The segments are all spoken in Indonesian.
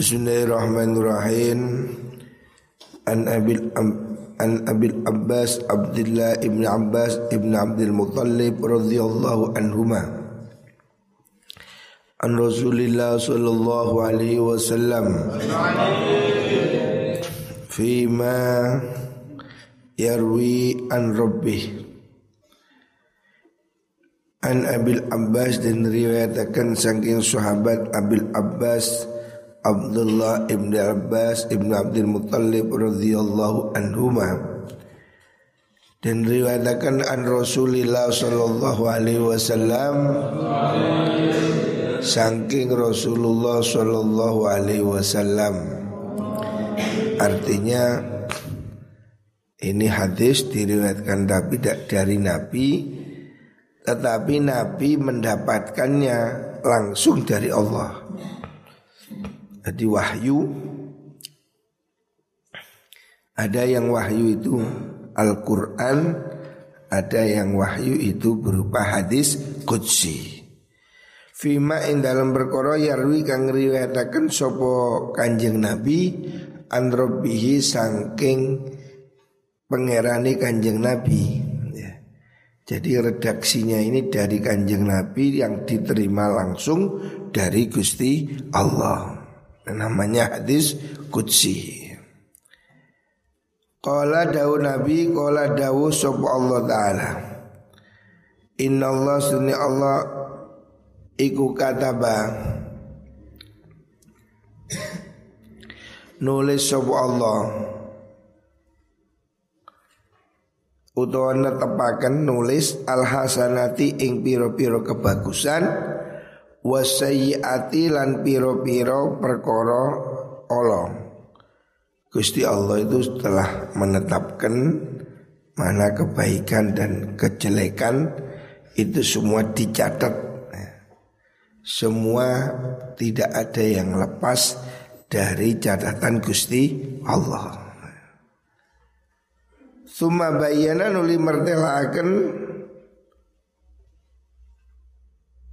Bismillahirrahmanirrahim. An Abil An Abil Abbas Abdullah ibn Abbas ibn Abdul Muttalib radhiyallahu anhuma. An Rasulillah sallallahu alaihi wasallam. Fima yarwi an rabbih An Abil Abbas dan riwayatakan saking sahabat Abil Abbas Abdullah ibn Abbas ibn Abdul Muttalib radhiyallahu anhuma. Dan riwayatkan an Rasulillah sallallahu alaihi wasallam. Saking Rasulullah sallallahu alaihi wasallam. Artinya ini hadis diriwayatkan tapi dari Nabi. Tetapi Nabi mendapatkannya langsung dari Allah jadi wahyu ada yang wahyu itu Al-Quran Ada yang wahyu itu berupa hadis Qudsi. Fima in dalam berkoro yarwi kang riwayataken sopo kanjeng Nabi Androbihi sangking pengerani kanjeng Nabi. Ya. Jadi redaksinya ini dari kanjeng Nabi yang diterima langsung dari Gusti Allah Namanya hadis Qudsi. Qala dawu Nabi Qala dawu sopa Allah Ta'ala. Inna Allah sunni Allah Iku kataba. Nulis sopa Allah. Utawa netepaken nulis Al-hasanati ing piro-piro kebagusan Wasayyiati lan piro-piro perkara Allah Gusti Allah itu telah menetapkan mana kebaikan dan kejelekan itu semua dicatat. Semua tidak ada yang lepas dari catatan Gusti Allah. Suma bayana nuli mertelaken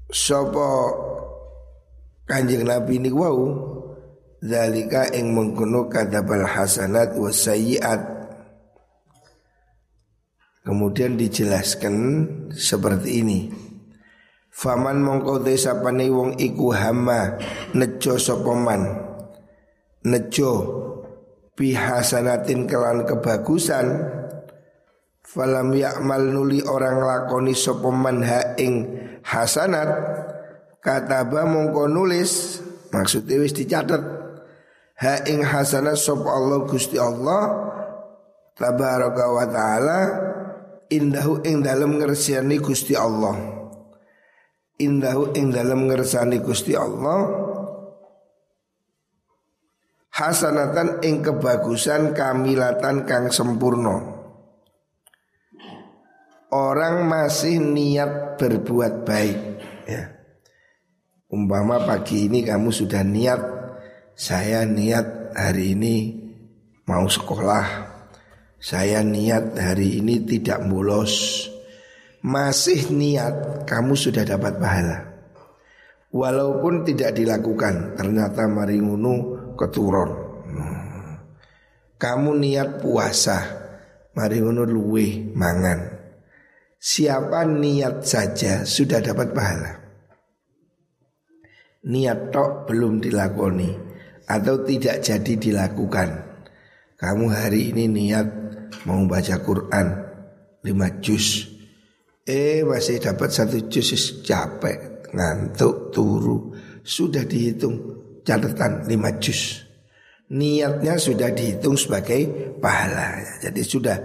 Sopo kanjeng Nabi ini wow Zalika ing mengkono kadabal hasanat wa Kemudian dijelaskan seperti ini. Faman mongko desapane wong iku hama nejo sopoman Nejo bihasanatin kelan kebagusan Falam yakmal nuli orang lakoni sopoman ha ing hasanat. Kataba mongko nulis maksudnya wis dicatat. Ha ing hasanat sop Allah Gusti Allah tabaraka wa taala indahu ing dalem ngersani Gusti Allah. Indahu ing dalem ngersani Gusti Allah hasanatan ing kebagusan kamilatan kang sempurna orang masih niat berbuat baik ya. Umpama pagi ini kamu sudah niat Saya niat hari ini mau sekolah Saya niat hari ini tidak bolos Masih niat kamu sudah dapat pahala. Walaupun tidak dilakukan Ternyata maringunu keturun. Kamu niat puasa Maringunu luwe mangan Siapa niat saja sudah dapat pahala. Niat tok belum dilakoni Atau tidak jadi dilakukan. Kamu hari ini niat mau baca Quran 5 juz. Eh masih dapat satu juz capek Ngantuk turu. Sudah dihitung catatan 5 juz. Niatnya sudah dihitung sebagai pahala. Jadi sudah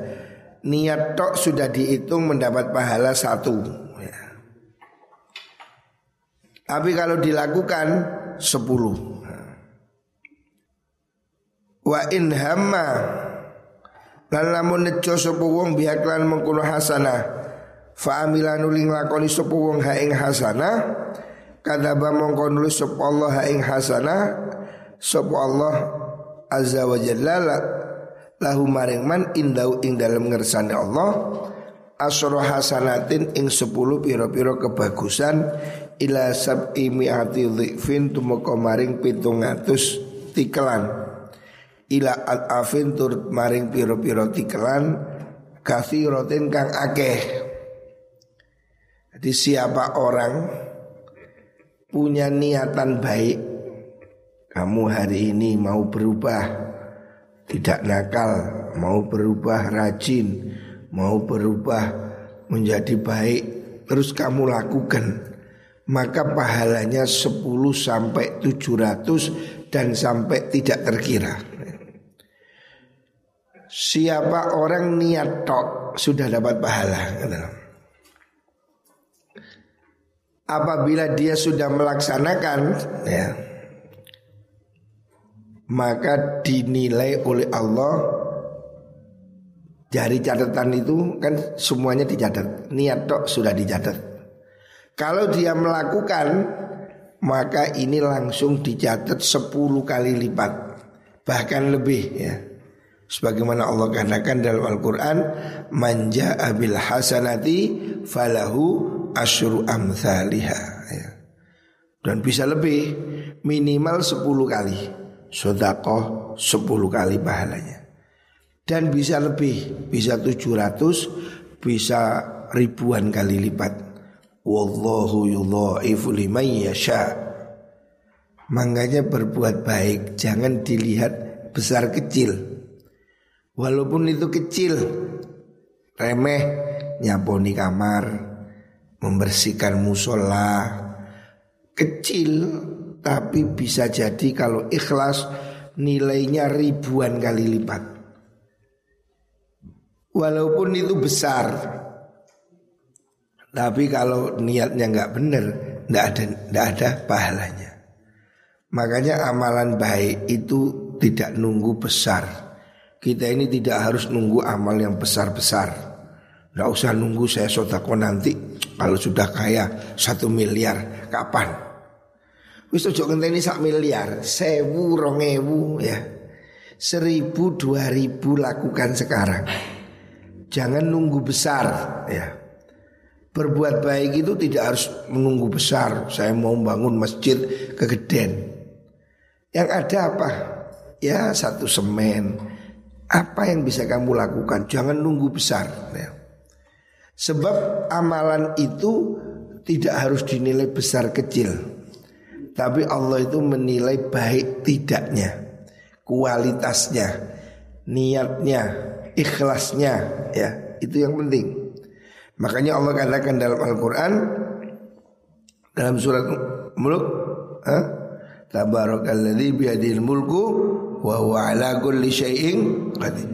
niat tok sudah dihitung mendapat pahala satu. Ya. Tapi kalau dilakukan sepuluh. Wa in hamma lan lamun nejo sapa wong biak lan mengkono hasanah fa amila nuling lakoni sapa wong ha ing hasanah kadaba mongko nulis sapa Allah ha ing hasanah sapa Allah azza wa jalla lahu maring man indau ing dalam ngersane Allah asro hasanatin ing sepuluh piro-piro kebagusan ila sab'i mi'ati dhifin tumeka maring pitung atus tikelan. Ila al afin tur maring piro-piro tikelan rotin kang akeh. Jadi siapa orang punya niatan baik kamu hari ini mau berubah tidak nakal mau berubah rajin mau berubah menjadi baik terus kamu lakukan maka pahalanya 10 sampai 700 dan sampai tidak terkira. Siapa orang niat tok sudah dapat pahala. Apabila dia sudah melaksanakan ya maka dinilai oleh Allah dari catatan itu kan semuanya dicatat. Niat tok sudah dicatat. Kalau dia melakukan maka ini langsung dicatat 10 kali lipat bahkan lebih ya. Sebagaimana Allah katakan dalam Al-Quran Manja abil hasanati falahu asyru amthaliha ya. Dan bisa lebih Minimal 10 kali Sodakoh 10 kali pahalanya. Dan bisa lebih Bisa 700 Bisa ribuan kali lipat. Wallahu yudha'ifu liman yasha. Makanya berbuat baik Jangan dilihat besar kecil. Walaupun itu kecil Remeh Nyaponi kamar Membersihkan musola. Kecil Tapi bisa jadi kalau ikhlas Nilainya ribuan kali lipat. Walaupun itu besar. Tapi kalau niatnya nggak benar nggak ada nggak ada pahalanya. Makanya amalan baik itu tidak nunggu besar. Kita ini tidak harus nunggu amal yang besar-besar. Tidak usah nunggu saya sodako nanti Kalau sudah kaya satu miliar Kapan? Wis ojo ini sak miliar Sewu rongewu ya Seribu dua ribu lakukan sekarang Jangan nunggu besar ya Berbuat baik itu tidak harus menunggu besar Saya mau bangun masjid kegeden Yang ada apa? Ya satu semen apa yang bisa kamu lakukan? Jangan nunggu besar. Ya. Sebab amalan itu tidak harus dinilai besar kecil. Tapi Allah itu menilai baik tidaknya, kualitasnya, niatnya, ikhlasnya, ya itu yang penting. Makanya Allah katakan dalam Al-Quran dalam surat Mulk, Tabarakalladzi biyadil mulku wa huwa ala kulli syai'in qadir.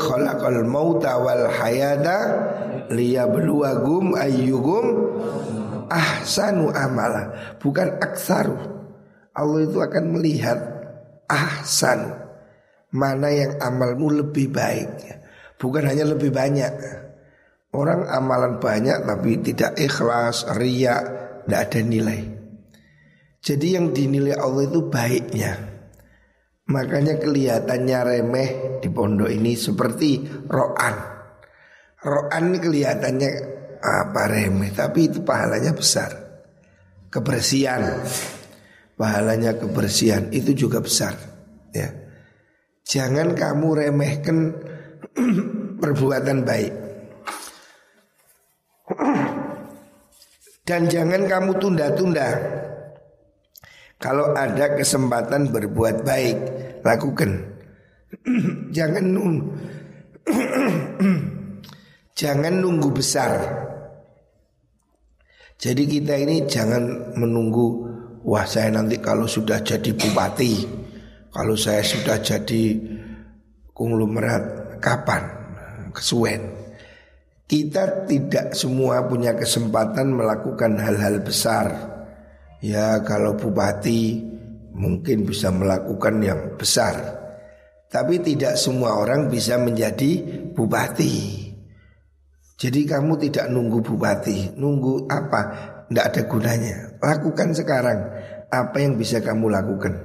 Khalaqal mauta wal hayata liyabluwakum ayyukum ahsanu amala, bukan aksaru. Allah itu akan melihat ahsan mana yang amalmu lebih baik. Bukan hanya lebih banyak. Orang amalan banyak tapi tidak ikhlas, riak, tidak ada nilai. Jadi yang dinilai Allah itu baiknya. Makanya kelihatannya remeh di pondok ini seperti roan. Roan kelihatannya apa remeh, tapi itu pahalanya besar. Kebersihan, pahalanya kebersihan itu juga besar. Ya, jangan kamu remehkan perbuatan baik. Dan jangan kamu tunda-tunda kalau ada kesempatan berbuat baik, lakukan. jangan jangan nunggu besar. Jadi kita ini jangan menunggu wah saya nanti kalau sudah jadi bupati, kalau saya sudah jadi konglomerat kapan? Kesuwen. Kita tidak semua punya kesempatan melakukan hal-hal besar. Ya kalau bupati mungkin bisa melakukan yang besar Tapi tidak semua orang bisa menjadi bupati Jadi kamu tidak nunggu bupati. Nunggu apa? Tidak ada gunanya. Lakukan sekarang Apa yang bisa kamu lakukan.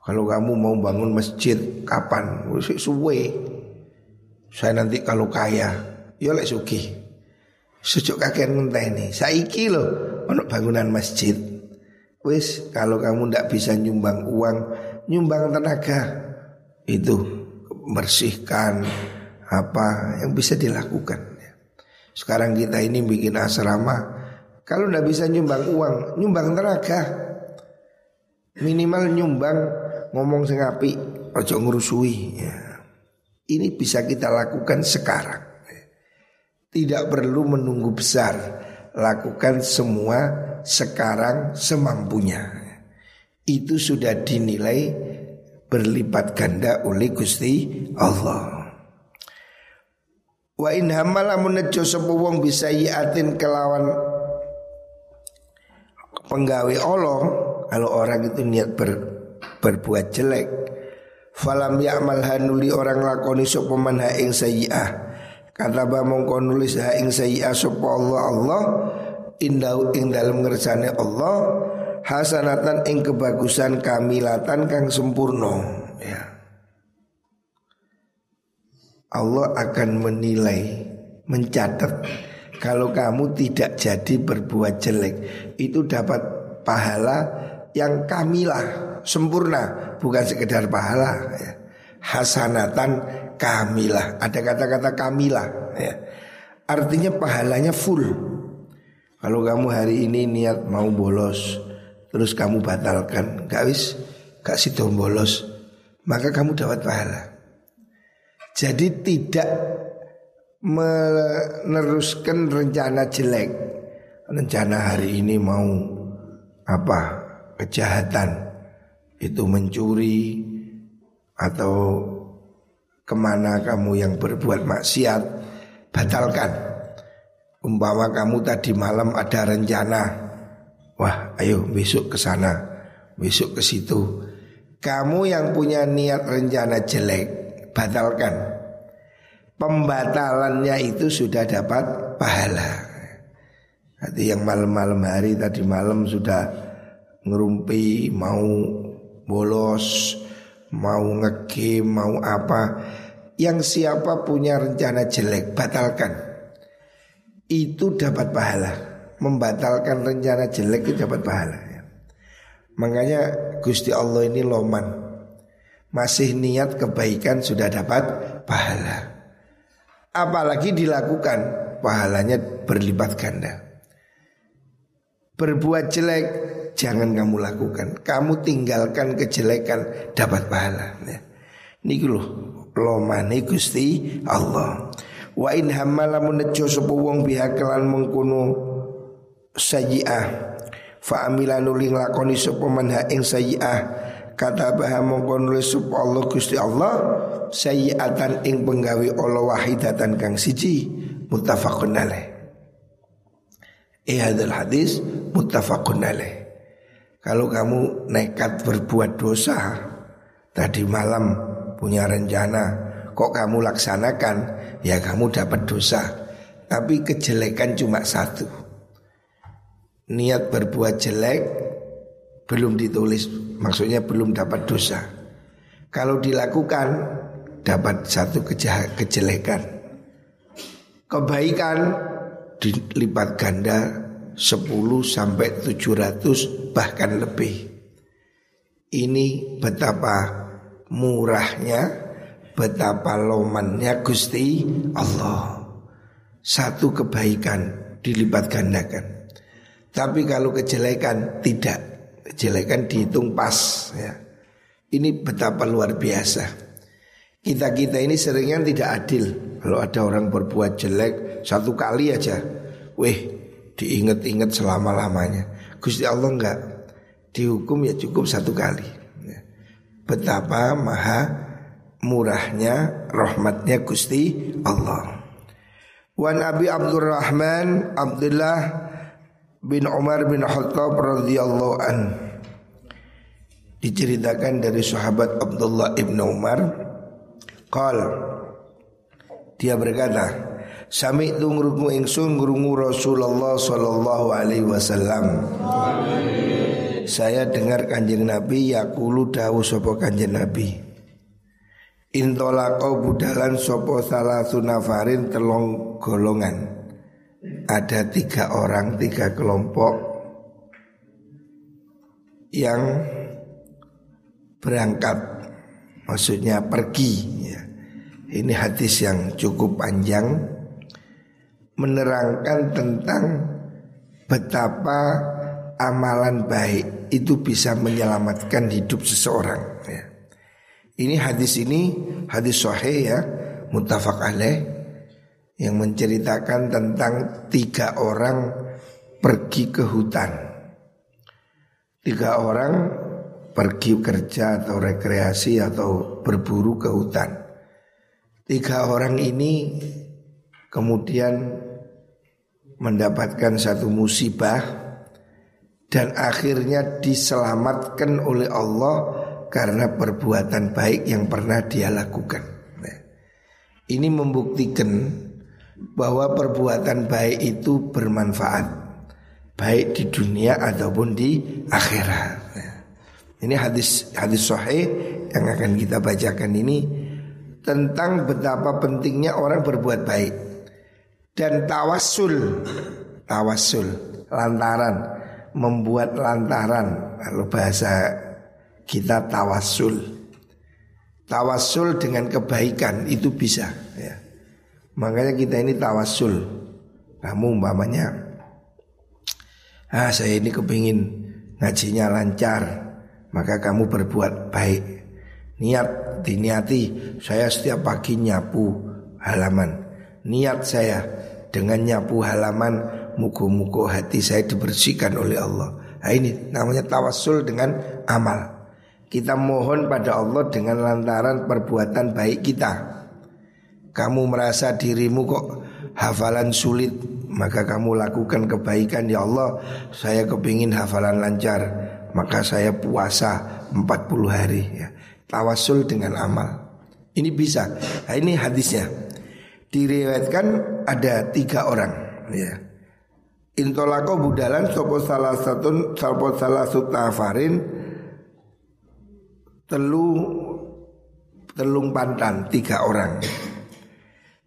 Kalau kamu mau bangun masjid Kapan? Suwe. Saya nanti kalau kaya Ya lek suki Sujuk kakek ngenteni Saiki loh Untuk bangunan masjid. Wis kalau kamu tidak bisa nyumbang uang, nyumbang tenaga. Itu bersihkan apa yang bisa dilakukan. Sekarang kita ini bikin asrama, kalau tidak bisa nyumbang uang, nyumbang tenaga. Minimal nyumbang ngomong sengapi, ojo ngurusui. Ya. Ini bisa kita lakukan sekarang. Tidak perlu menunggu besar, lakukan semua sekarang semampunya. Itu sudah dinilai berlipat ganda oleh Gusti Allah. Wa in hamala munejo sapa wong bisa yatin kelawan penggawe Allah. Kalau orang itu niat ber, berbuat jelek falam ya'mal hanuli orang lakoni sapa man ha ing sayyi'ah kata ba mongko nulis ha ing sayyi'ah sapa Allah Allah indau ing dalam ngersane Allah hasanatan ing kebagusan kamilatan kang sempurna. Ya Allah akan menilai mencatat kalau kamu tidak jadi berbuat jelek itu dapat pahala yang kamilah sempurna bukan sekedar pahala ya. hasanatan kamilah ada kata-kata kamilah ya. artinya pahalanya full kalau kamu hari ini niat mau bolos Terus kamu batalkan Gak wis Gak situ bolos Maka kamu dapat pahala Jadi tidak Meneruskan rencana jelek. Rencana hari ini mau Apa? Kejahatan. Itu mencuri Atau Ke mana kamu yang berbuat maksiat? Batalkan. Umpama kamu tadi malam ada rencana, wah, ayo besok ke sana, besok ke situ. Kamu yang punya niat rencana jelek, batalkan. Pembatalannya itu sudah dapat pahala. Hati yang malam-malam hari tadi malam sudah ngerumpi, mau bolos, mau ngegame, mau apa. Yang siapa punya rencana jelek, batalkan itu dapat pahala. Membatalkan rencana jelek itu dapat pahala. Makanya Gusti Allah ini loman. Masih niat kebaikan sudah dapat pahala. Apalagi dilakukan pahalanya berlipat ganda. Berbuat jelek jangan kamu lakukan. Kamu tinggalkan kejelekan dapat pahala. Ini loh lomane Gusti Allah. Wa in hamala munejo sapa wong biha kelan mengkono sayyi'ah fa nuling lakoni sapa man ha ing sayyi'ah kata baha mongko nulis sapa Allah Gusti Allah sayyi'atan ing penggawe Allah wahidatan kang siji muttafaqun alaih. Eh hadal hadis muttafaqun alaih. Kalau kamu nekat berbuat dosa Tadi malam punya rencana Kok kamu laksanakan? Ya kamu dapat dosa. Tapi kejelekan cuma satu. Niat berbuat jelek Belum ditulis Maksudnya belum dapat dosa Kalau dilakukan Dapat satu kejelekan Kebaikan Dilipat ganda 10 sampai 700 bahkan lebih Ini betapa murahnya betapa lomannya Gusti Allah. Satu kebaikan dilipat gandakan. Tapi kalau kejelekan tidak, kejelekan dihitung pas ya. Ini betapa luar biasa. Kita-kita ini seringnya tidak adil. Kalau ada orang berbuat jelek satu kali aja, weh diinget-inget selama-lamanya. Gusti Allah enggak dihukum ya cukup satu kali. Ya. Betapa maha murahnya rahmatnya Gusti Allah. Wan Abi Abdurrahman Abdullah bin Umar bin Khattab radhiyallahu an diceritakan dari sahabat Abdullah ibn Umar qal dia berkata Sami tu ngrungu ingsun ngrungu Rasulullah sallallahu alaihi wasallam. Saya dengar kanjeng Nabi yakulu dawu sapa kanjeng Nabi. Intolako budalan sopo salah sunafarin telong golongan Ada tiga orang, tiga kelompok yang berangkat maksudnya pergi ya. Ini hadis yang cukup panjang menerangkan tentang betapa amalan baik itu bisa menyelamatkan hidup seseorang ya. Ini hadis ini hadis sahih ya, muttafaq alaih yang menceritakan tentang tiga orang pergi ke hutan. Tiga orang pergi kerja atau rekreasi atau berburu ke hutan. Tiga orang ini kemudian mendapatkan satu musibah dan akhirnya diselamatkan oleh Allah karena perbuatan baik yang pernah dia lakukan. Nah, ini membuktikan bahwa perbuatan baik itu bermanfaat baik di dunia ataupun di akhirat. Ini hadis hadis sahih yang akan kita bacakan ini tentang betapa pentingnya orang berbuat baik dan tawasul tawasul lantaran membuat lantaran kalau bahasa kita tawasul. Tawasul dengan kebaikan itu bisa ya. Makanya kita ini tawasul. Kamu umpamanya Ah saya ini kepingin ngajinya lancar Maka kamu berbuat baik. Niat diniati Saya setiap pagi nyapu halaman. Niat saya dengan nyapu halaman Muku-muku hati saya dibersihkan oleh Allah. Nah ini namanya tawasul dengan amal. Kita mohon pada Allah dengan lantaran perbuatan baik kita Kamu merasa dirimu kok hafalan sulit Maka kamu lakukan kebaikan Ya Allah saya kepingin hafalan lancar Maka saya puasa 40 hari ya. Tawasul dengan amal Ini bisa nah, Ini hadisnya Diriwayatkan ada tiga orang ya. Intolako budalan sopo salah satu sopo salah sutafarin telu telung pantan tiga orang.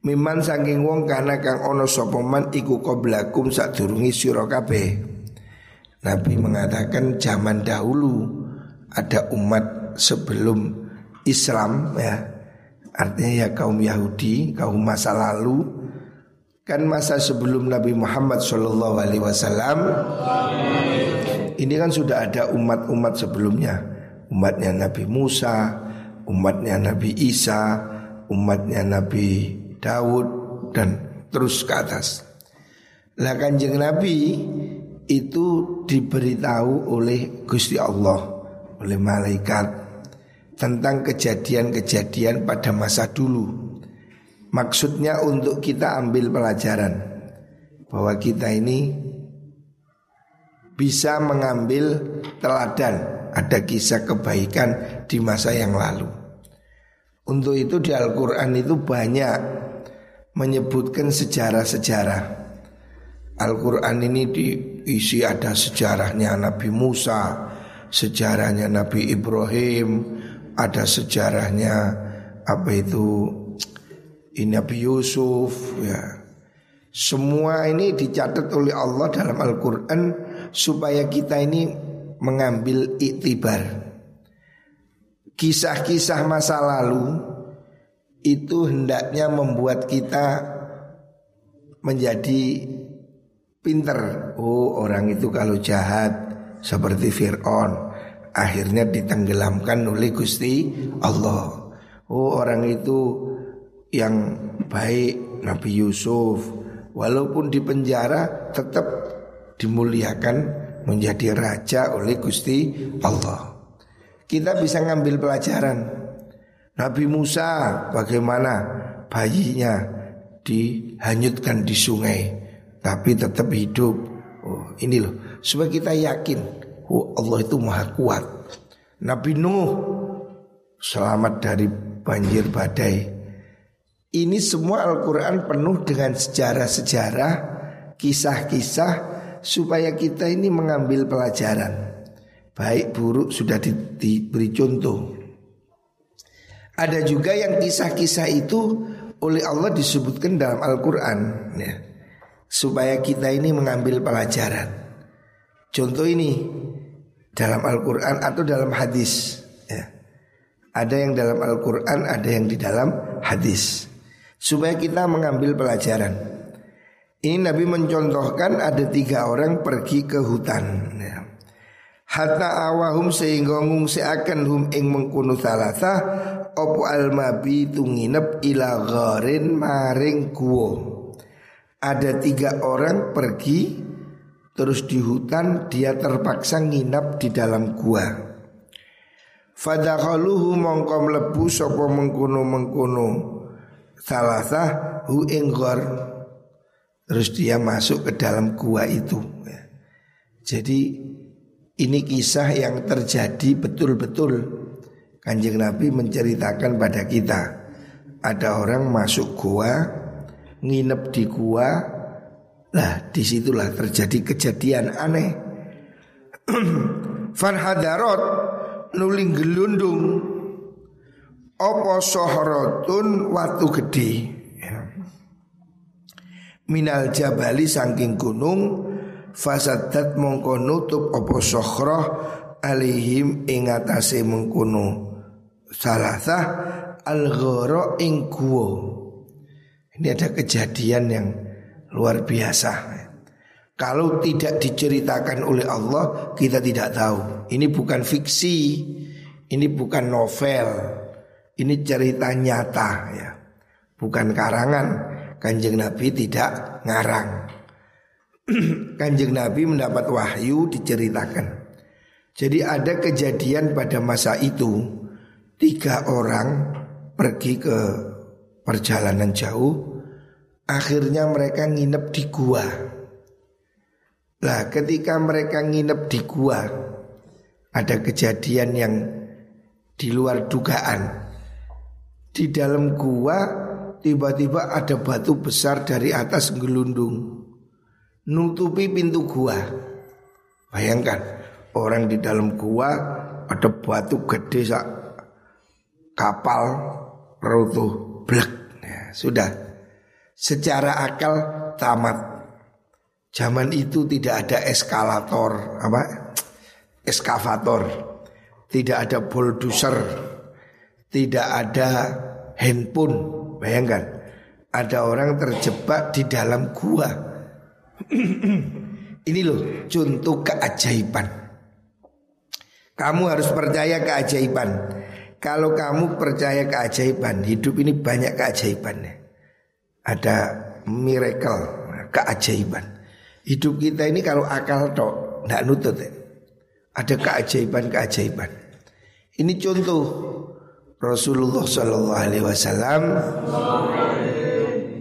Miman saking wong kana kang ono sopoman iku koblakum sadurungi sira kabeh. Nabi mengatakan zaman dahulu ada umat sebelum Islam ya. Artinya ya kaum Yahudi, kaum masa lalu kan masa sebelum Nabi Muhammad Shallallahu Alaihi Wasallam ini kan sudah ada umat-umat sebelumnya umatnya Nabi Musa, umatnya Nabi Isa, umatnya Nabi Daud dan terus ke atas. Lah kanjeng Nabi itu diberitahu oleh Gusti Allah, oleh malaikat tentang kejadian-kejadian pada masa dulu. Maksudnya untuk kita ambil pelajaran bahwa kita ini bisa mengambil teladan ada kisah kebaikan di masa yang lalu. Untuk itu di Al-Quran itu banyak menyebutkan sejarah-sejarah. Al-Quran ini diisi ada sejarahnya Nabi Musa, sejarahnya Nabi Ibrahim, ada sejarahnya apa itu ini Nabi Yusuf ya. Semua ini dicatat oleh Allah dalam Al-Quran supaya kita ini mengambil iktibar. Kisah-kisah masa lalu itu hendaknya membuat kita menjadi pinter. Oh, orang itu kalau jahat seperti Fir'aun akhirnya ditenggelamkan oleh Gusti Allah. Oh, orang itu yang baik Nabi Yusuf walaupun di penjara tetap dimuliakan menjadi raja oleh Gusti Allah. Kita bisa ngambil pelajaran. Nabi Musa bagaimana bayinya dihanyutkan di sungai tapi tetap hidup. Oh, ini loh, supaya kita yakin oh, Allah itu maha kuat. Nabi Nuh selamat dari banjir badai. Ini semua Al-Quran penuh dengan sejarah-sejarah, kisah-kisah supaya kita ini mengambil pelajaran. Baik buruk sudah di, diberi contoh. Ada juga yang kisah-kisah itu oleh Allah disebutkan dalam Al-Quran ya, Supaya kita ini mengambil pelajaran Contoh ini dalam Al-Quran atau dalam hadis. Ya. Ada yang dalam Al-Quran, ada yang di dalam hadis. Supaya kita mengambil pelajaran. Ini Nabi mencontohkan ada tiga orang pergi ke hutan. Ya. Hatta awahum sehingga ngungsiakan hum ing mengkunu salasa Opo almabi tunginep ila gharin maring guo Ada tiga orang pergi Terus di hutan dia terpaksa nginap di dalam gua. Fadakhaluhu mongkom lebu sopo mengkuno mengkuno Salasa hu ingghar Terus dia masuk ke dalam gua itu. Jadi ini kisah yang terjadi betul-betul. Kanjeng Nabi menceritakan pada kita ada orang masuk gua, nginep di gua, lah di situlah terjadi kejadian aneh. Farhadarot nuling gelundung opo sohrotun watu gede ya. minal jabali saking gunung fasadat mongko nutup apa sokhroh alihim ing atase mengkono salasah al ghara ing Ini ada kejadian yang luar biasa. Kalau tidak diceritakan oleh Allah, kita tidak tahu. Ini bukan fiksi, ini bukan novel, ini cerita nyata ya. Bukan karangan. Kanjeng Nabi tidak ngarang. Kanjeng Nabi mendapat wahyu diceritakan. Jadi ada kejadian pada masa itu tiga orang pergi ke perjalanan jauh, akhirnya mereka nginep di gua. Lah ketika mereka nginep di gua, ada kejadian yang di luar dugaan. Di dalam gua tiba-tiba ada batu besar dari atas gelundung nutupi pintu gua. Bayangkan orang di dalam gua ada batu gede sak kapal runtuh blek. Ya, sudah secara akal tamat. Zaman itu tidak ada eskalator apa? Eskavator. Tidak ada bulldozer. Tidak ada handphone. Bayangkan ada orang terjebak di dalam gua Ini loh contoh keajaiban. Kamu harus percaya keajaiban. Kalau kamu percaya keajaiban, hidup ini banyak keajaibannya. Ada miracle, keajaiban. Hidup kita ini kalau akal tok, tidak nutut ya. Ada keajaiban-keajaiban. Ini contoh Rasulullah Wasallam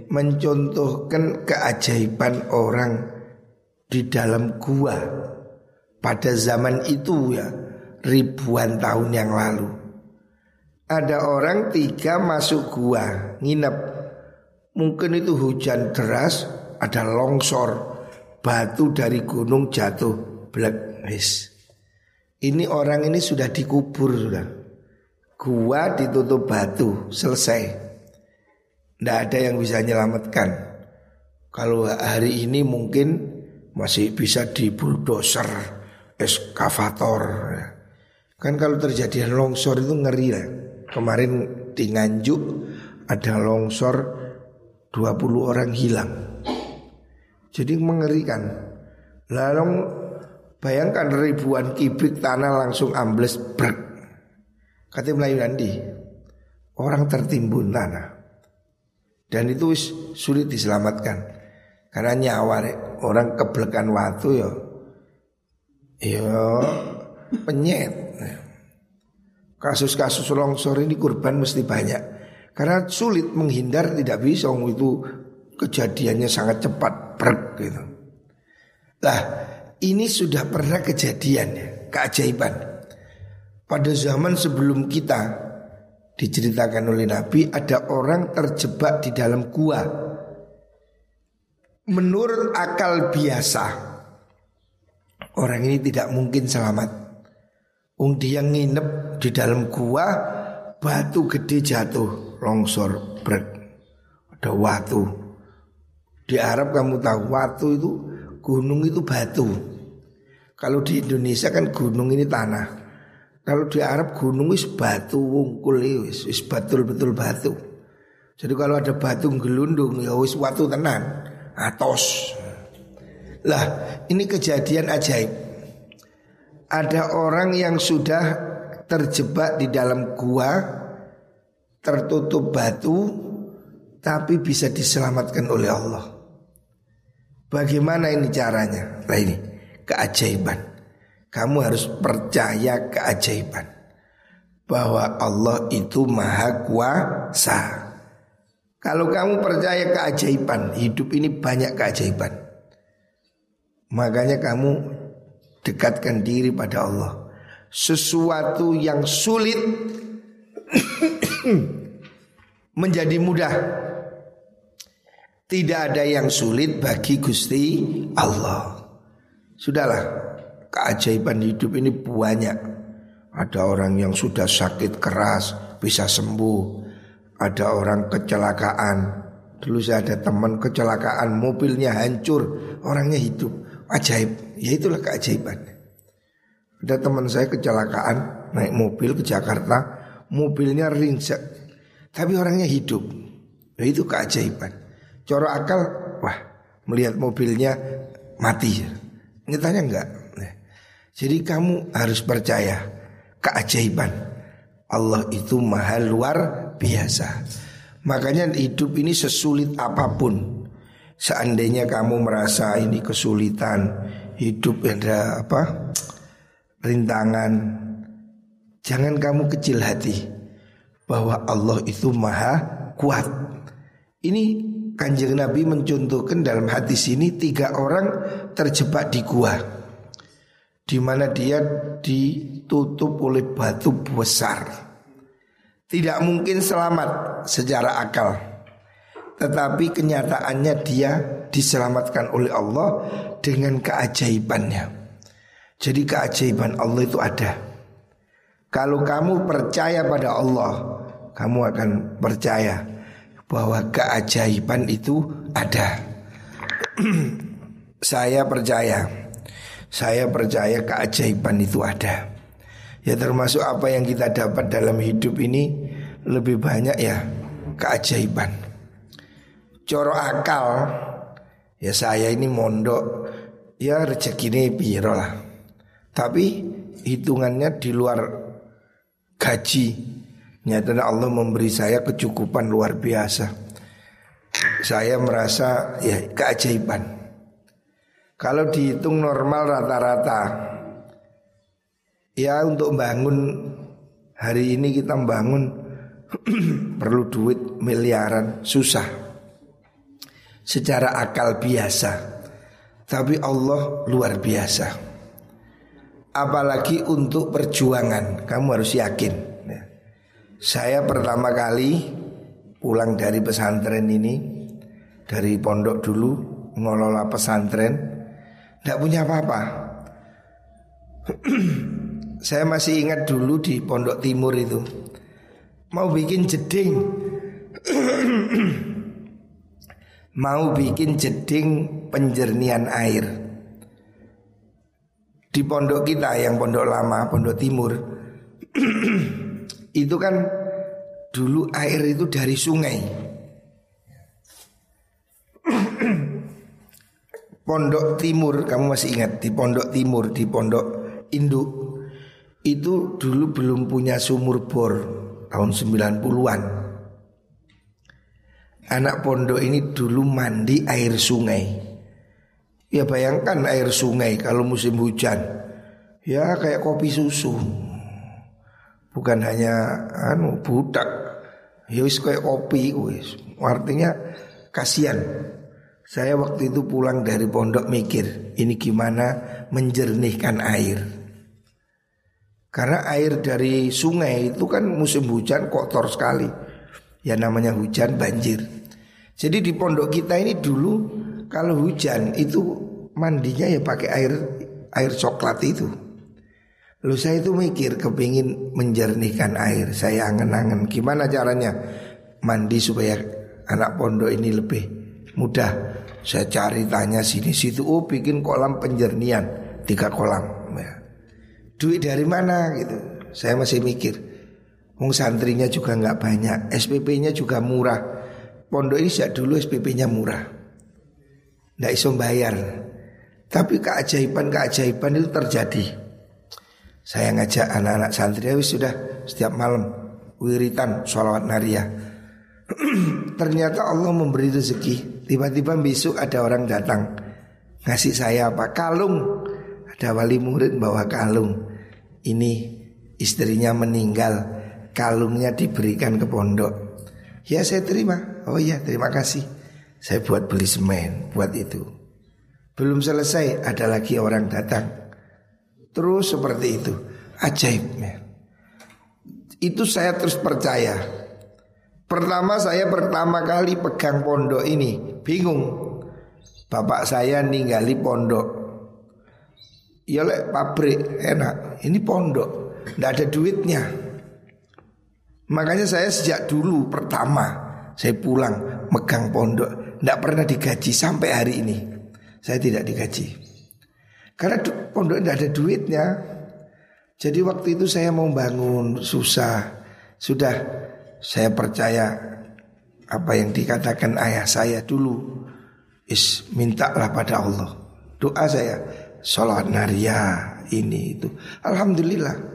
mencontohkan keajaiban orang di dalam gua pada zaman itu ya ribuan tahun yang lalu. Ada orang tiga masuk gua nginep. Mungkin itu hujan deras, ada longsor, batu dari gunung jatuh, black Ini orang ini sudah dikubur sudah. Gua ditutup batu, selesai. Tidak ada yang bisa menyelamatkan. Kalau hari ini mungkin masih bisa di bulldozer, eskavator. Kan kalau terjadi longsor itu ngeri lah. Kemarin di Nganjuk ada longsor 20 orang hilang. Jadi mengerikan. Lalu bayangkan ribuan kibik tanah langsung ambles brek. Kata Melayu Nandi, orang tertimbun tanah. Dan itu sulit diselamatkan Karena nyawa orang keblekan waktu ya Ya penyet Kasus-kasus longsor ini kurban mesti banyak Karena sulit menghindar tidak bisa Itu kejadiannya sangat cepat Brek gitu Lah ini sudah pernah kejadian ya Keajaiban Pada zaman sebelum kita Diceritakan oleh Nabi ada orang terjebak di dalam gua. Menurut akal biasa orang ini tidak mungkin selamat. Ung dia nginep di dalam gua, batu gede jatuh, longsor, brek. Ada watu. Di Arab kamu tahu watu itu gunung itu batu. Kalau di Indonesia kan gunung ini tanah. Kalau di Arab gunung wis batu wungkul wis wis betul betul batu. Jadi kalau ada batu gelundung ya wis watu tenan, atos. Lah, ini kejadian ajaib. Ada orang yang sudah terjebak di dalam gua tertutup batu tapi bisa diselamatkan oleh Allah. Bagaimana ini caranya? Nah ini keajaiban. Kamu harus percaya keajaiban bahwa Allah itu maha kuasa. Kalau kamu percaya keajaiban, hidup ini banyak keajaiban. Makanya kamu dekatkan diri pada Allah. Sesuatu yang sulit menjadi mudah. Tidak ada yang sulit bagi Gusti Allah. Sudahlah, keajaiban hidup ini banyak. Ada orang yang sudah sakit keras bisa sembuh. Ada orang kecelakaan. Dulu saya ada teman kecelakaan, mobilnya hancur, orangnya hidup. Ajaib, ya itulah keajaiban. Ada teman saya kecelakaan naik mobil ke Jakarta, mobilnya ringsek, tapi orangnya hidup. Ya itu keajaiban. Coro akal, wah melihat mobilnya mati. Nyatanya enggak. Nah, jadi kamu harus percaya keajaiban. Allah itu maha luar biasa. Makanya hidup ini sesulit apa pun. Seandainya kamu merasa ini kesulitan, hidup ada apa? rintangan. Jangan kamu kecil hati bahwa Allah itu maha kuat. Ini Kanjeng Nabi mencontohkan dalam hadis ini tiga orang terjebak di gua di mana dia ditutup oleh batu besar. Tidak mungkin selamat secara akal. Tetapi kenyataannya dia diselamatkan oleh Allah dengan keajaibannya. Jadi keajaiban Allah itu ada. Kalau kamu percaya pada Allah, kamu akan percaya bahwa keajaiban itu ada. saya percaya, saya percaya keajaiban itu ada. Ya termasuk apa yang kita dapat dalam hidup ini lebih banyak ya keajaiban. Coro akal, ya saya ini mondok, ya rezeki ini biro lah. Tapi hitungannya di luar gaji Nyatanya Allah memberi saya kecukupan luar biasa. Saya merasa ya keajaiban. Kalau dihitung normal rata-rata Ya untuk bangun Hari ini kita bangun Perlu duit miliaran Susah Secara akal biasa. Tapi Allah luar biasa. Apalagi untuk perjuangan Kamu harus yakin. Saya pertama kali pulang dari pesantren ini Dari pondok dulu Ngelola pesantren. Tidak punya apa-apa. Saya masih ingat dulu di pondok timur itu. Mau bikin jeding Mau bikin jeding penjernihan air Di pondok kita yang pondok lama, pondok timur itu kan dulu air itu dari sungai. Pondok Timur, kamu masih ingat di Pondok Timur, di Pondok Induk itu dulu belum punya sumur bor tahun 90-an. Anak pondok ini dulu mandi air sungai. Ya bayangkan air sungai kalau musim hujan. Ya kayak kopi susu. Bukan hanya anu budak. Ya wis kayak kopi wis. Artinya kasihan. Saya waktu itu pulang dari pondok mikir ini gimana menjernihkan air. Karena air dari sungai itu kan musim hujan kotor sekali. Ya namanya hujan banjir jadi di pondok kita ini dulu kalau hujan itu mandinya ya pakai air air coklat itu Lu saya itu mikir kepingin menjernihkan air Saya angen-angen gimana caranya mandi supaya anak pondok ini lebih mudah Saya cari tanya sini situ Oh bikin kolam penjernihan tiga kolam. Ya. Duit dari mana gitu? Saya masih mikir. Wong santrinya juga nggak banyak, SPP-nya juga murah. Pondok ini sejak dulu SPP-nya murah. Nggak iso bayar. Tapi keajaiban-keajaiban itu terjadi. Saya ngajak anak-anak santri ya sudah setiap malam wiritan sholawat nariyah. Ternyata Allah memberi rezeki. Tiba-tiba besok ada orang datang ngasih saya apa kalung. Ada wali murid bawa kalung. Ini istrinya meninggal kalungnya diberikan ke pondok. Ya saya terima. Oh iya terima kasih. Saya buat beli semen buat itu. Belum selesai ada lagi orang datang. Terus seperti itu. Ajaib. Itu saya terus percaya. Pertama saya pertama kali pegang pondok ini bingung. Bapak saya ninggali pondok. Ya lek pabrik enak. Ini pondok. Tidak ada duitnya. Makanya saya sejak dulu pertama saya pulang megang pondok tidak pernah digaji sampai hari ini. Saya tidak digaji. Karena pondok tidak ada duitnya. Jadi waktu itu saya mau bangun susah. Sudah saya percaya apa yang dikatakan ayah saya dulu. Is mintalah pada Allah. Doa saya sholat naria ini itu. Alhamdulillah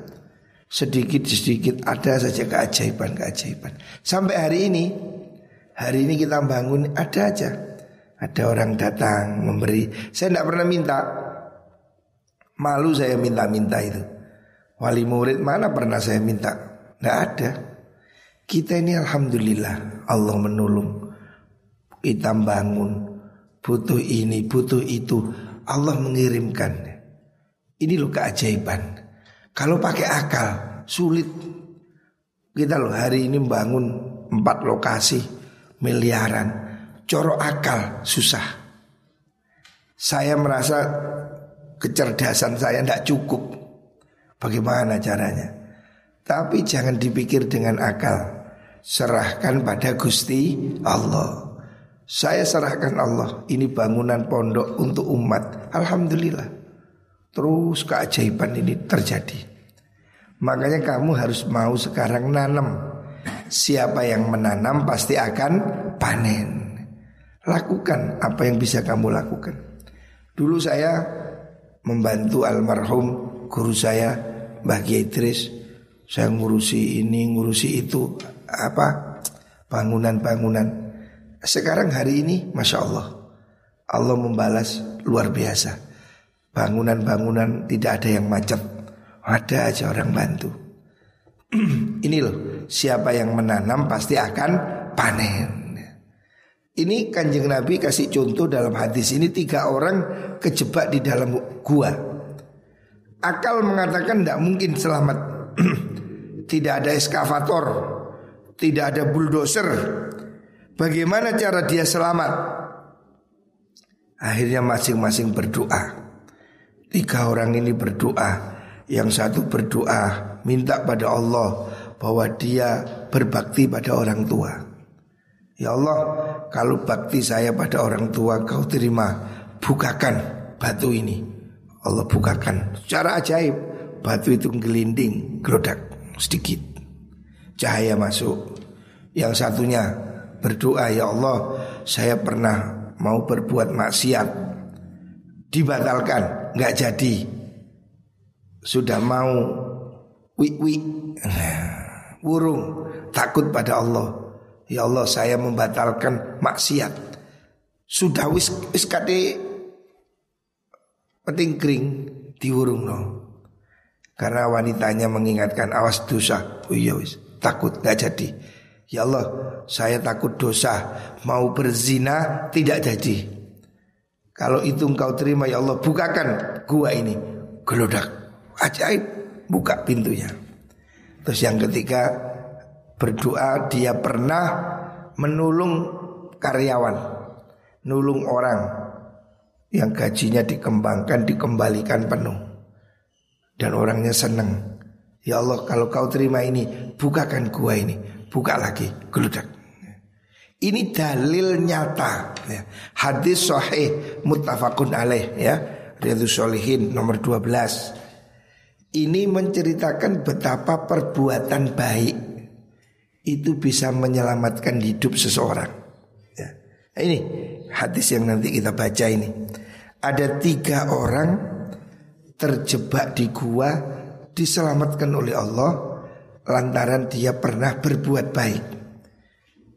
sedikit-sedikit ada saja keajaiban-keajaiban. Sampai hari ini, hari ini kita bangun ada aja. Ada orang datang memberi. Saya tidak pernah minta. Malu saya minta-minta itu. Wali murid mana pernah saya minta? Tidak ada. Kita ini alhamdulillah Allah menolong. Kita bangun butuh ini, butuh itu. Allah mengirimkan. Ini loh keajaiban. Kalau pakai akal sulit. Kita loh hari ini bangun empat lokasi miliaran. Coro akal susah. Saya merasa kecerdasan saya tidak cukup. Bagaimana caranya? Tapi jangan dipikir dengan akal. Serahkan pada Gusti Allah. Saya serahkan Allah. Ini bangunan pondok untuk umat. Alhamdulillah. Terus keajaiban ini terjadi. Makanya kamu harus mau sekarang nanam. Siapa yang menanam pasti akan panen. Lakukan apa yang bisa kamu lakukan. Dulu saya membantu almarhum guru saya Mbah Idris. Saya ngurusi ini, ngurusi itu apa bangunan-bangunan. Sekarang hari ini, masya Allah, Allah membalas luar biasa. Bangunan-bangunan tidak ada yang macet Ada aja orang bantu Ini loh Siapa yang menanam pasti akan panen. Ini kanjeng Nabi kasih contoh dalam hadis ini Tiga orang kejebak di dalam gua. Akal mengatakan tidak mungkin selamat. Tidak ada eskavator Tidak ada bulldozer. Bagaimana cara dia selamat? Akhirnya masing-masing berdoa. Tiga orang ini berdoa. Yang satu berdoa Minta pada Allah Bahwa dia berbakti pada orang tua. Ya Allah Kalau bakti saya pada orang tua Kau terima Bukakan batu ini. Allah bukakan. Secara ajaib Batu itu gelinding Gerodak sedikit. Cahaya masuk. Yang satunya berdoa Ya Allah Saya pernah mau berbuat maksiat dibatalkan, nggak jadi. Sudah mau wi-wi burung takut pada Allah. Ya Allah saya membatalkan maksiat. Sudah wis wis kade penting kering diurung no. Karena wanitanya mengingatkan awas dosa. Oh iya wis takut nggak jadi. Ya Allah, saya takut dosa, mau berzina tidak jadi. Kalau itu engkau terima ya Allah bukakan gua ini Gelodak Ajaib Buka pintunya. Terus yang ketiga Berdoa dia pernah Menulung karyawan Nulung orang Yang gajinya dikembangkan Dikembalikan penuh. Dan orangnya senang Ya Allah kalau kau terima ini Bukakan gua ini Buka lagi. Gelodak ini dalil nyata ya. Hadis sahih muttafaqun alaih ya. Riyadhus Solihin nomor 12 Ini menceritakan betapa perbuatan baik Itu bisa menyelamatkan hidup seseorang ya. Nah, ini hadis yang nanti kita baca ini Ada tiga orang terjebak di gua Diselamatkan oleh Allah Lantaran dia pernah berbuat baik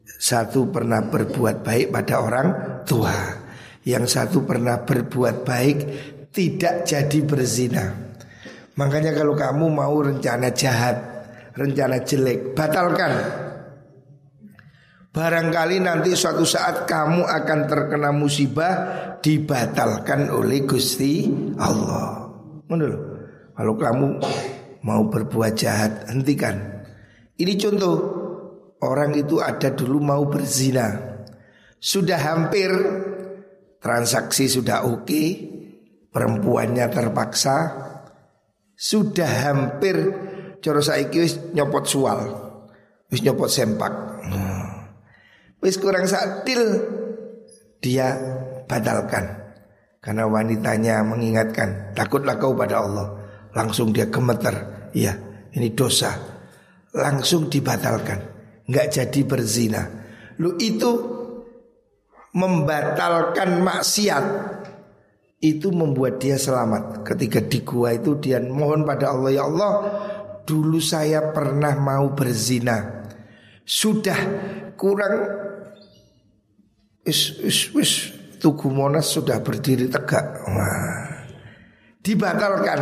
Satu pernah berbuat baik pada orang tua yang satu pernah berbuat baik tidak jadi berzina. Makanya kalau kamu mau rencana jahat, rencana jelek, batalkan. Barangkali nanti suatu saat kamu akan terkena musibah dibatalkan oleh Gusti Allah. Menurut kalau kamu mau berbuat jahat, hentikan. Ini contoh orang itu ada dulu mau berzina, sudah hampir transaksi sudah oke, perempuannya terpaksa, sudah hampir cara saiki wis nyopot sual, wis nyopot sempak. Nah, wis kurang sadil dia batalkan. Karena wanitanya mengingatkan, takutlah kau pada Allah. Langsung dia gemeter, iya ini dosa. Langsung dibatalkan, nggak jadi berzina. Lu itu membatalkan maksiat itu membuat dia selamat. Ketika di gua itu dia mohon pada Allah, ya Allah, dulu saya pernah mau berzina. Sudah kurang wis wis wis Tugu Monas sudah berdiri tegak. Wah. Dibatalkan.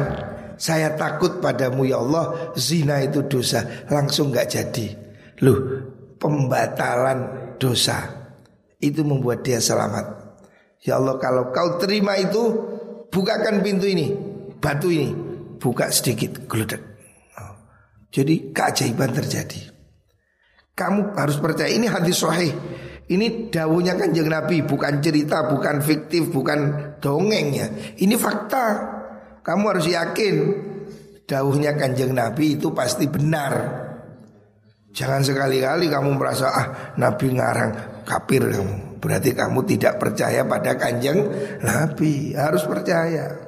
Saya takut padamu ya Allah, zina itu dosa. Langsung nggak jadi. Loh, pembatalan dosa itu membuat dia selamat. Ya Allah kalau kau terima itu bukakan pintu ini, batu ini, buka sedikit, geledek. Oh. Jadi keajaiban terjadi. Kamu harus percaya ini hadis sahih. Ini dawuhnya kanjeng Nabi bukan cerita, bukan fiktif, bukan dongeng ya. Ini fakta. Kamu harus yakin dawuhnya kanjeng Nabi itu pasti benar. Jangan sekali-kali kamu merasa ah Nabi ngarang kafir kamu. Berarti kamu tidak percaya pada kanjeng Nabi. Harus percaya.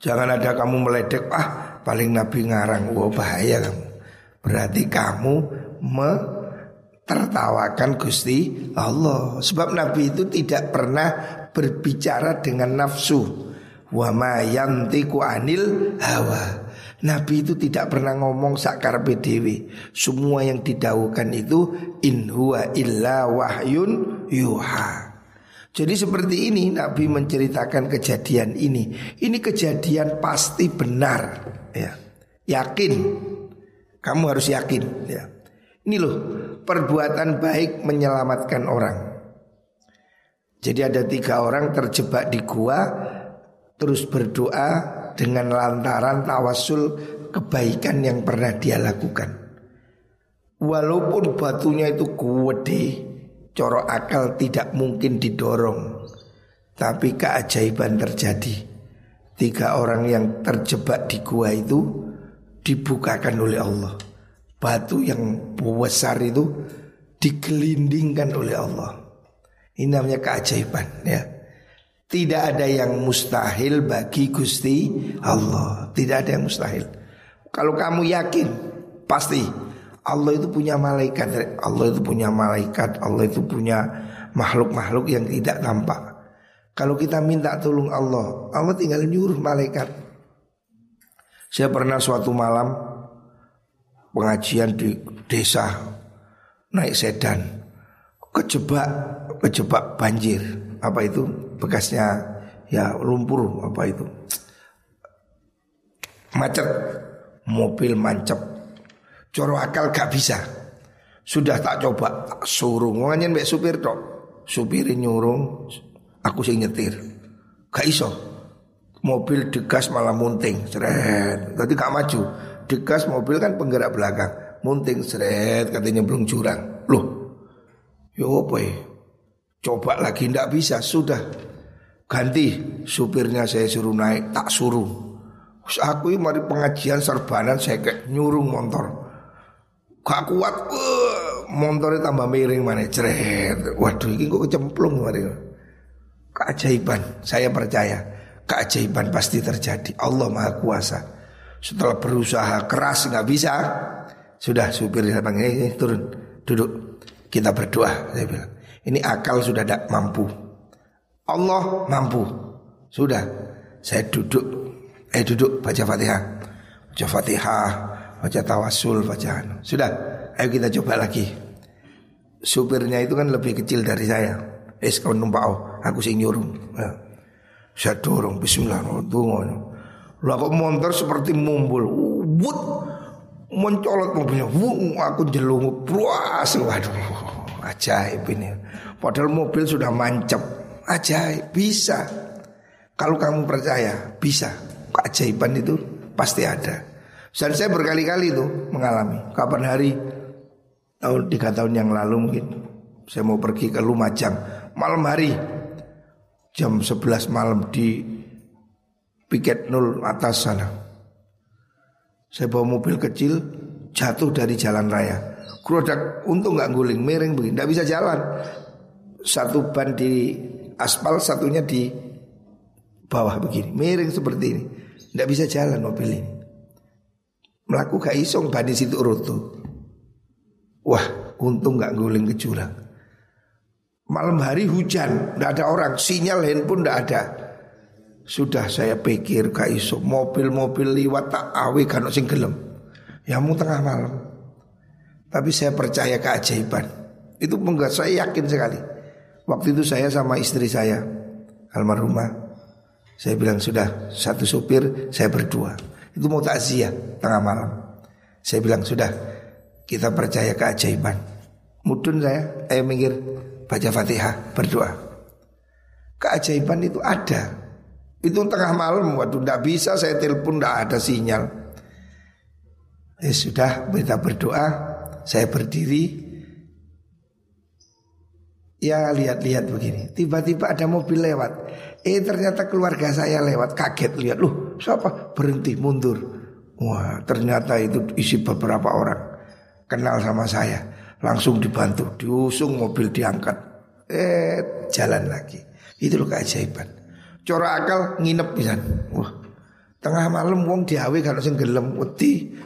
Jangan ada kamu meledek ah paling Nabi ngarang. Wah bahaya kamu. Berarti kamu tertawakan Gusti Allah. Sebab Nabi itu tidak pernah berbicara dengan nafsu. Wa ma yantiku anil hawa. Nabi itu tidak pernah ngomong sakar PDW Semua yang didaukan itu In huwa illa wahyun yuha. Jadi seperti ini Nabi menceritakan kejadian ini. Ini kejadian pasti benar ya. Yakin. Kamu harus yakin ya. Ini loh Perbuatan baik menyelamatkan orang. Jadi ada tiga orang terjebak di gua Terus berdoa dengan lantaran tawasul kebaikan yang pernah dia lakukan. Walaupun batunya itu gede, coro akal tidak mungkin didorong. Tapi keajaiban terjadi. Tiga orang yang terjebak di gua itu dibukakan oleh Allah. Batu yang besar itu digelindingkan oleh Allah. Ini namanya keajaiban ya. Tidak ada yang mustahil bagi Gusti Allah. Tidak ada yang mustahil. Kalau kamu yakin, pasti Allah itu punya malaikat. Allah itu punya malaikat. Allah itu punya makhluk-makhluk yang tidak tampak. Kalau kita minta tolong Allah, Allah tinggal nyuruh malaikat. Saya pernah suatu malam pengajian di desa naik sedan, kejebak kejebak banjir. Apa itu? Bekasnya ya lumpur apa itu. Macet mobil mancep. Coro akal gak bisa. Sudah tak coba suruh ngomongnya mbak supir tok supirin nyurung aku sih nyetir. Gak iso. Mobil degas malah munting seret. Tadi gak maju. Degas mobil kan penggerak belakang munting seret katanya belum jurang. Loh yo apa ya? Coba lagi ndak bisa sudah Ganti supirnya saya suruh naik tak suruh. Terus aku mari pengajian serbanan saya kayak nyurung motor. Gak kuat, uh, motornya tambah miring mana ceret. Waduh ini kok kecemplung mari. keajaiban. Saya percaya keajaiban pasti terjadi. Allah Maha Kuasa. Setelah berusaha keras nggak bisa, sudah supir saya panggil ini turun duduk kita berdoa. Saya bilang ini akal sudah tidak mampu. Allah mampu. Sudah saya duduk, eh duduk baca fatihah, baca fatihah, baca tawasul, baca anu. Sudah, ayo kita coba lagi. Supirnya itu kan lebih kecil dari saya. Es kau numpak oh, aku sing nyuruh. Ya. Saya dorong Bismillahirrahmanirrahim. Lah kok motor seperti mumbul. Wut mencolot mobilnya. Wung aku jelungup. Puas. Waduh. Ajaib ini. Padahal mobil sudah mancap. Ajaib. Bisa. Kalau kamu percaya, bisa. Keajaiban itu pasti ada. Dan saya berkali-kali itu mengalami. Kapan hari tahun tiga tahun yang lalu mungkin saya mau pergi ke Lumajang malam hari jam 11 malam di piket nol atas sana. Saya bawa mobil kecil jatuh dari jalan raya. Kerodak untung nggak guling, miring begini, nggak bisa jalan. Satu ban di aspal, satunya di bawah begini, miring seperti ini, nggak bisa jalan mobil ini. Melakukan isong ban di situ roto. Wah, untung nggak guling ke jurang. Malam hari hujan, tidak ada orang, sinyal handphone tidak ada. Sudah saya pikir kak iso mobil-mobil liwat tak awi kan sing gelem. Ya mau tengah malam. Tapi saya percaya keajaiban. Itu membuat saya yakin sekali. Waktu itu saya sama istri saya almarhumah. Saya bilang sudah satu supir saya berdua. Itu mau takziah tengah malam. Saya bilang sudah kita percaya keajaiban. Mudun saya, eh mikir baca fatihah berdoa. Keajaiban itu ada. Itu tengah malam, waktu tidak bisa saya telepon tidak ada sinyal. Eh sudah kita berdoa, saya berdiri. Ya lihat-lihat begini, tiba-tiba ada mobil lewat. Eh ternyata keluarga saya lewat, kaget lihat, loh siapa? Berhenti mundur. Wah ternyata itu isi beberapa orang kenal sama saya, langsung dibantu, diusung mobil diangkat, eh jalan lagi. Itu loh keajaiban. Cora akal nginep bisa. Wah, tengah malam wong diawe kalau sing gelem wedi.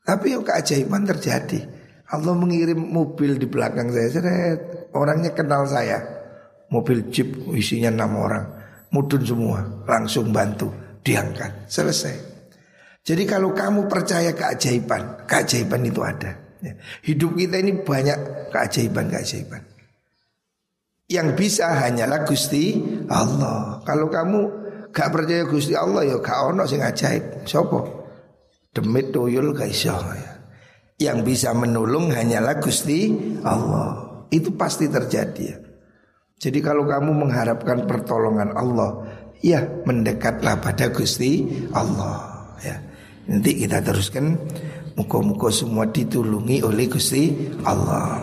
Tapi yang keajaiban terjadi. Allah mengirim mobil di belakang saya, seret. Orangnya kenal saya. Mobil jeep isinya enam orang, mudun semua, langsung bantu, diangkat, selesai. Jadi kalau kamu percaya keajaiban, keajaiban itu ada. Ya. Hidup kita ini banyak keajaiban-keajaiban. Yang bisa hanyalah Gusti Allah. Kalau kamu gak percaya Gusti Allah ya gak ono sing ajaib. Sopo? Demit tuyul gak iso ya. Yang bisa menolong hanyalah Gusti Allah. Itu pasti terjadi ya. Jadi kalau kamu mengharapkan pertolongan Allah, ya mendekatlah pada Gusti Allah ya. Nanti kita teruskan Muka-muka semua ditulungi oleh Gusti Allah